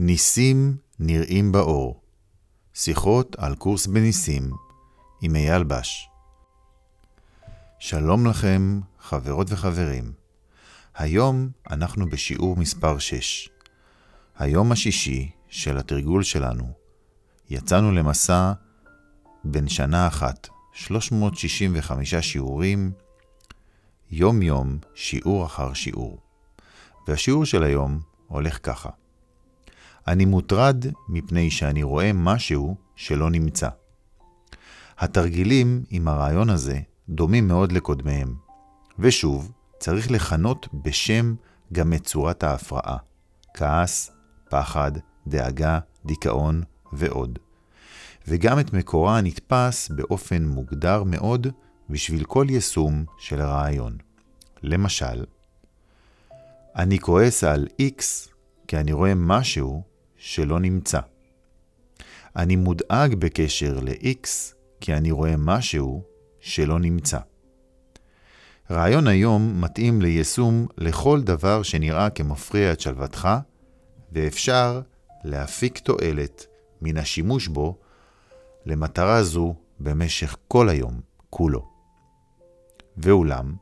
ניסים נראים באור. שיחות על קורס בניסים עם אייל בש. שלום לכם, חברות וחברים. היום אנחנו בשיעור מספר 6. היום השישי של התרגול שלנו. יצאנו למסע בן שנה אחת, 365 שיעורים, יום-יום, שיעור אחר שיעור. והשיעור של היום הולך ככה. אני מוטרד מפני שאני רואה משהו שלא נמצא. התרגילים עם הרעיון הזה דומים מאוד לקודמיהם. ושוב, צריך לכנות בשם גם את צורת ההפרעה. כעס, פחד, דאגה, דיכאון ועוד. וגם את מקורה הנתפס באופן מוגדר מאוד בשביל כל יישום של הרעיון. למשל, אני כועס על X כי אני רואה משהו שלא נמצא. אני מודאג בקשר ל-X כי אני רואה משהו שלא נמצא. רעיון היום מתאים ליישום לכל דבר שנראה כמפריע את שלוותך, ואפשר להפיק תועלת מן השימוש בו למטרה זו במשך כל היום כולו. ואולם,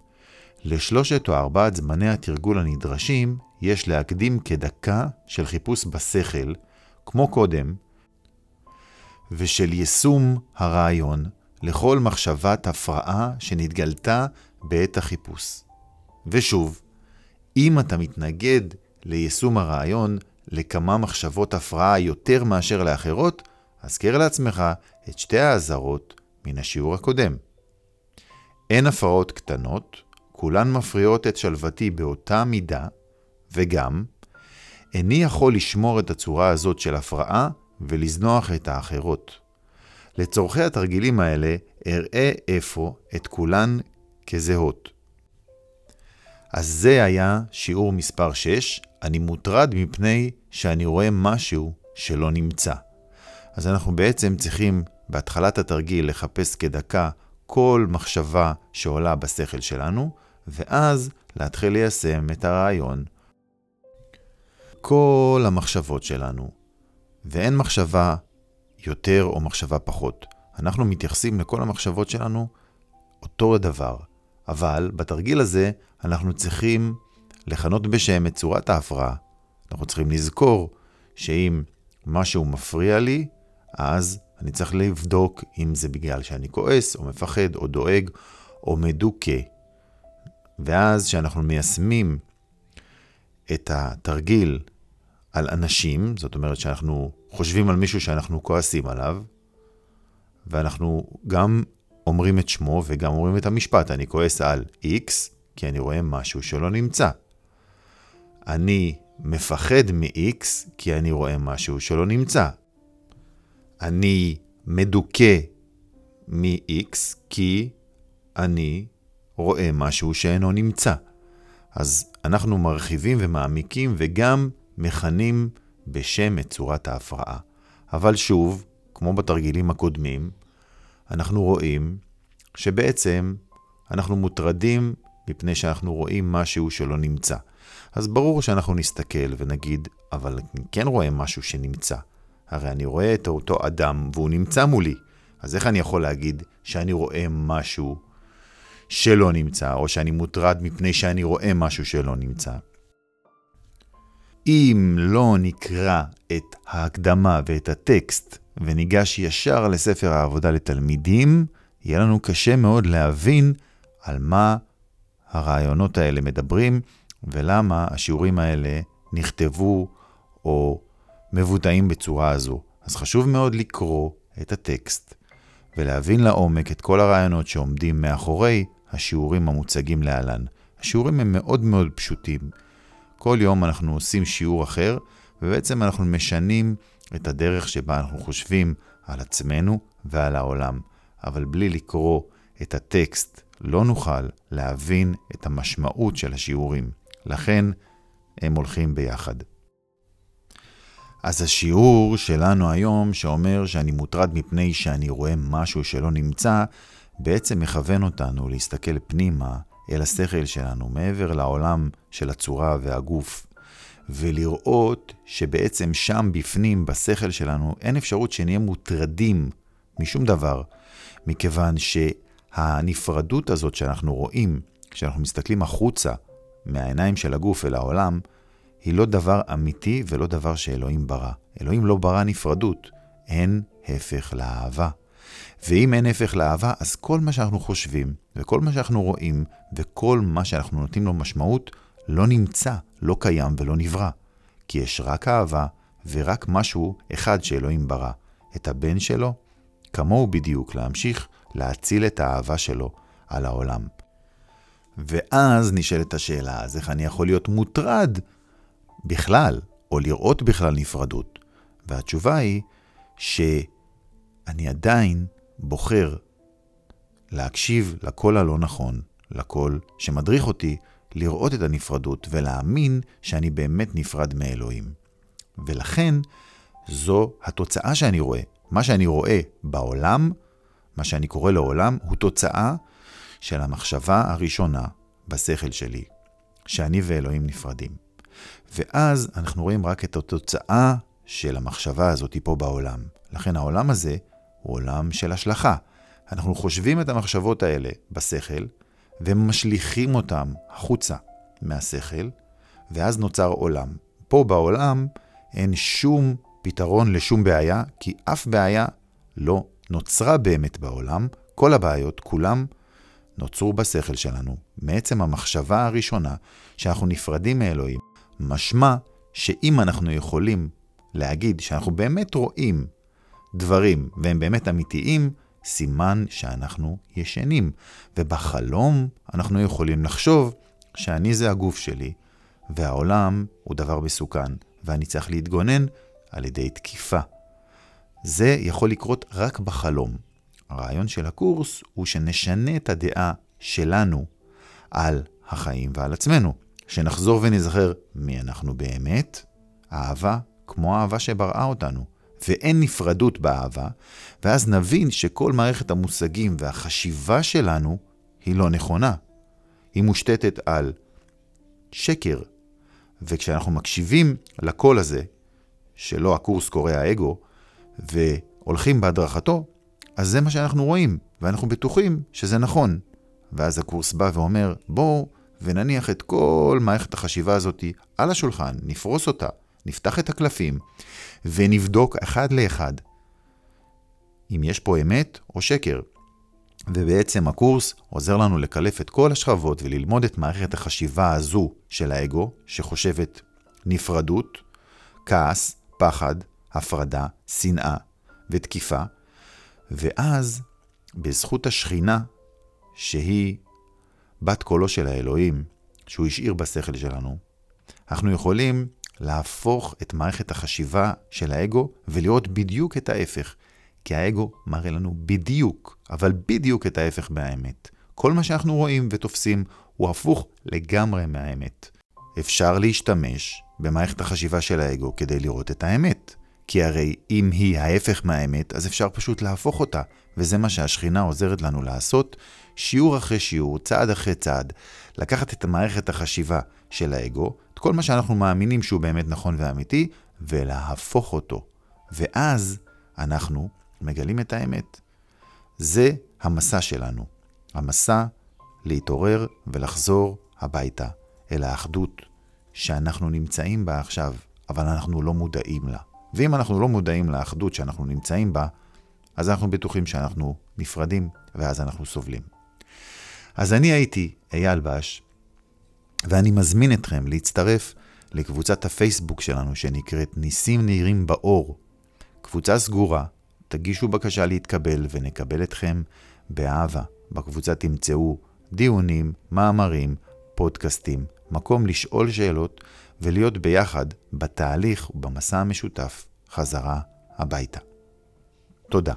לשלושת או ארבעת זמני התרגול הנדרשים יש להקדים כדקה של חיפוש בשכל, כמו קודם, ושל יישום הרעיון לכל מחשבת הפרעה שנתגלתה בעת החיפוש. ושוב, אם אתה מתנגד ליישום הרעיון לכמה מחשבות הפרעה יותר מאשר לאחרות, הזכר לעצמך את שתי האזהרות מן השיעור הקודם. אין הפרעות קטנות, כולן מפריעות את שלוותי באותה מידה, וגם, איני יכול לשמור את הצורה הזאת של הפרעה ולזנוח את האחרות. לצורכי התרגילים האלה, אראה איפה את כולן כזהות. אז זה היה שיעור מספר 6, אני מוטרד מפני שאני רואה משהו שלא נמצא. אז אנחנו בעצם צריכים בהתחלת התרגיל לחפש כדקה כל מחשבה שעולה בשכל שלנו, ואז להתחיל ליישם את הרעיון. כל המחשבות שלנו, ואין מחשבה יותר או מחשבה פחות. אנחנו מתייחסים לכל המחשבות שלנו אותו הדבר, אבל בתרגיל הזה אנחנו צריכים לכנות בשם את צורת ההפרעה. אנחנו צריכים לזכור שאם משהו מפריע לי, אז אני צריך לבדוק אם זה בגלל שאני כועס, או מפחד, או דואג, או מדוכא. ואז כשאנחנו מיישמים את התרגיל על אנשים, זאת אומרת שאנחנו חושבים על מישהו שאנחנו כועסים עליו, ואנחנו גם אומרים את שמו וגם אומרים את המשפט, אני כועס על X, כי אני רואה משהו שלא נמצא. אני מפחד מ-X, כי אני רואה משהו שלא נמצא. אני מדוכא מ-X, כי אני רואה משהו שאינו נמצא. אז אנחנו מרחיבים ומעמיקים וגם מכנים בשם את צורת ההפרעה. אבל שוב, כמו בתרגילים הקודמים, אנחנו רואים שבעצם אנחנו מוטרדים מפני שאנחנו רואים משהו שלא נמצא. אז ברור שאנחנו נסתכל ונגיד, אבל אני כן רואה משהו שנמצא. הרי אני רואה את אותו אדם והוא נמצא מולי. אז איך אני יכול להגיד שאני רואה משהו שלא נמצא, או שאני מוטרד מפני שאני רואה משהו שלא נמצא? אם לא נקרא את ההקדמה ואת הטקסט וניגש ישר לספר העבודה לתלמידים, יהיה לנו קשה מאוד להבין על מה הרעיונות האלה מדברים ולמה השיעורים האלה נכתבו או מבוטאים בצורה הזו. אז חשוב מאוד לקרוא את הטקסט ולהבין לעומק את כל הרעיונות שעומדים מאחורי השיעורים המוצגים להלן. השיעורים הם מאוד מאוד פשוטים. כל יום אנחנו עושים שיעור אחר, ובעצם אנחנו משנים את הדרך שבה אנחנו חושבים על עצמנו ועל העולם. אבל בלי לקרוא את הטקסט לא נוכל להבין את המשמעות של השיעורים. לכן הם הולכים ביחד. אז השיעור שלנו היום, שאומר שאני מוטרד מפני שאני רואה משהו שלא נמצא, בעצם מכוון אותנו להסתכל פנימה אל השכל שלנו, מעבר לעולם של הצורה והגוף, ולראות שבעצם שם בפנים, בשכל שלנו, אין אפשרות שנהיה מוטרדים משום דבר, מכיוון שהנפרדות הזאת שאנחנו רואים, כשאנחנו מסתכלים החוצה מהעיניים של הגוף אל העולם, היא לא דבר אמיתי ולא דבר שאלוהים ברא. אלוהים לא ברא נפרדות, אין הפך לאהבה. ואם אין הפך לאהבה, אז כל מה שאנחנו חושבים, וכל מה שאנחנו רואים, וכל מה שאנחנו נותנים לו משמעות, לא נמצא, לא קיים ולא נברא. כי יש רק אהבה, ורק משהו אחד שאלוהים ברא, את הבן שלו, כמוהו בדיוק להמשיך להציל את האהבה שלו על העולם. ואז נשאלת השאלה, אז איך אני יכול להיות מוטרד בכלל, או לראות בכלל נפרדות? והתשובה היא שאני עדיין בוחר להקשיב לקול הלא נכון, לקול שמדריך אותי לראות את הנפרדות ולהאמין שאני באמת נפרד מאלוהים. ולכן, זו התוצאה שאני רואה. מה שאני רואה בעולם, מה שאני קורא לעולם, הוא תוצאה של המחשבה הראשונה בשכל שלי, שאני ואלוהים נפרדים. ואז אנחנו רואים רק את התוצאה של המחשבה הזאת פה בעולם. לכן העולם הזה הוא עולם של השלכה. אנחנו חושבים את המחשבות האלה בשכל, ומשליכים אותם החוצה מהשכל, ואז נוצר עולם. פה בעולם אין שום פתרון לשום בעיה, כי אף בעיה לא נוצרה באמת בעולם. כל הבעיות, כולם, נוצרו בשכל שלנו, מעצם המחשבה הראשונה שאנחנו נפרדים מאלוהים. משמע שאם אנחנו יכולים להגיד שאנחנו באמת רואים דברים והם באמת אמיתיים, סימן שאנחנו ישנים. ובחלום אנחנו יכולים לחשוב שאני זה הגוף שלי, והעולם הוא דבר מסוכן, ואני צריך להתגונן על ידי תקיפה. זה יכול לקרות רק בחלום. הרעיון של הקורס הוא שנשנה את הדעה שלנו על החיים ועל עצמנו. שנחזור ונזכר מי אנחנו באמת, אהבה כמו האהבה שבראה אותנו. ואין נפרדות באהבה, ואז נבין שכל מערכת המושגים והחשיבה שלנו היא לא נכונה. היא מושתתת על שקר, וכשאנחנו מקשיבים לקול הזה, שלא הקורס קורא האגו, והולכים בהדרכתו, אז זה מה שאנחנו רואים, ואנחנו בטוחים שזה נכון. ואז הקורס בא ואומר, בואו ונניח את כל מערכת החשיבה הזאת על השולחן, נפרוס אותה, נפתח את הקלפים, ונבדוק אחד לאחד אם יש פה אמת או שקר. ובעצם הקורס עוזר לנו לקלף את כל השכבות וללמוד את מערכת החשיבה הזו של האגו, שחושבת נפרדות, כעס, פחד, הפרדה, שנאה ותקיפה, ואז בזכות השכינה, שהיא בת קולו של האלוהים, שהוא השאיר בשכל שלנו, אנחנו יכולים להפוך את מערכת החשיבה של האגו ולראות בדיוק את ההפך. כי האגו מראה לנו בדיוק, אבל בדיוק את ההפך מהאמת. כל מה שאנחנו רואים ותופסים הוא הפוך לגמרי מהאמת. אפשר להשתמש במערכת החשיבה של האגו כדי לראות את האמת. כי הרי אם היא ההפך מהאמת, אז אפשר פשוט להפוך אותה, וזה מה שהשכינה עוזרת לנו לעשות, שיעור אחרי שיעור, צעד אחרי צעד, לקחת את מערכת החשיבה של האגו, את כל מה שאנחנו מאמינים שהוא באמת נכון ואמיתי, ולהפוך אותו. ואז אנחנו מגלים את האמת. זה המסע שלנו. המסע להתעורר ולחזור הביתה, אל האחדות שאנחנו נמצאים בה עכשיו, אבל אנחנו לא מודעים לה. ואם אנחנו לא מודעים לאחדות שאנחנו נמצאים בה, אז אנחנו בטוחים שאנחנו נפרדים, ואז אנחנו סובלים. אז אני הייתי אייל בש, ואני מזמין אתכם להצטרף לקבוצת הפייסבוק שלנו שנקראת ניסים נהירים באור. קבוצה סגורה, תגישו בקשה להתקבל ונקבל אתכם באהבה. בקבוצה תמצאו דיונים, מאמרים, פודקאסטים, מקום לשאול שאלות ולהיות ביחד בתהליך ובמסע המשותף חזרה הביתה. תודה.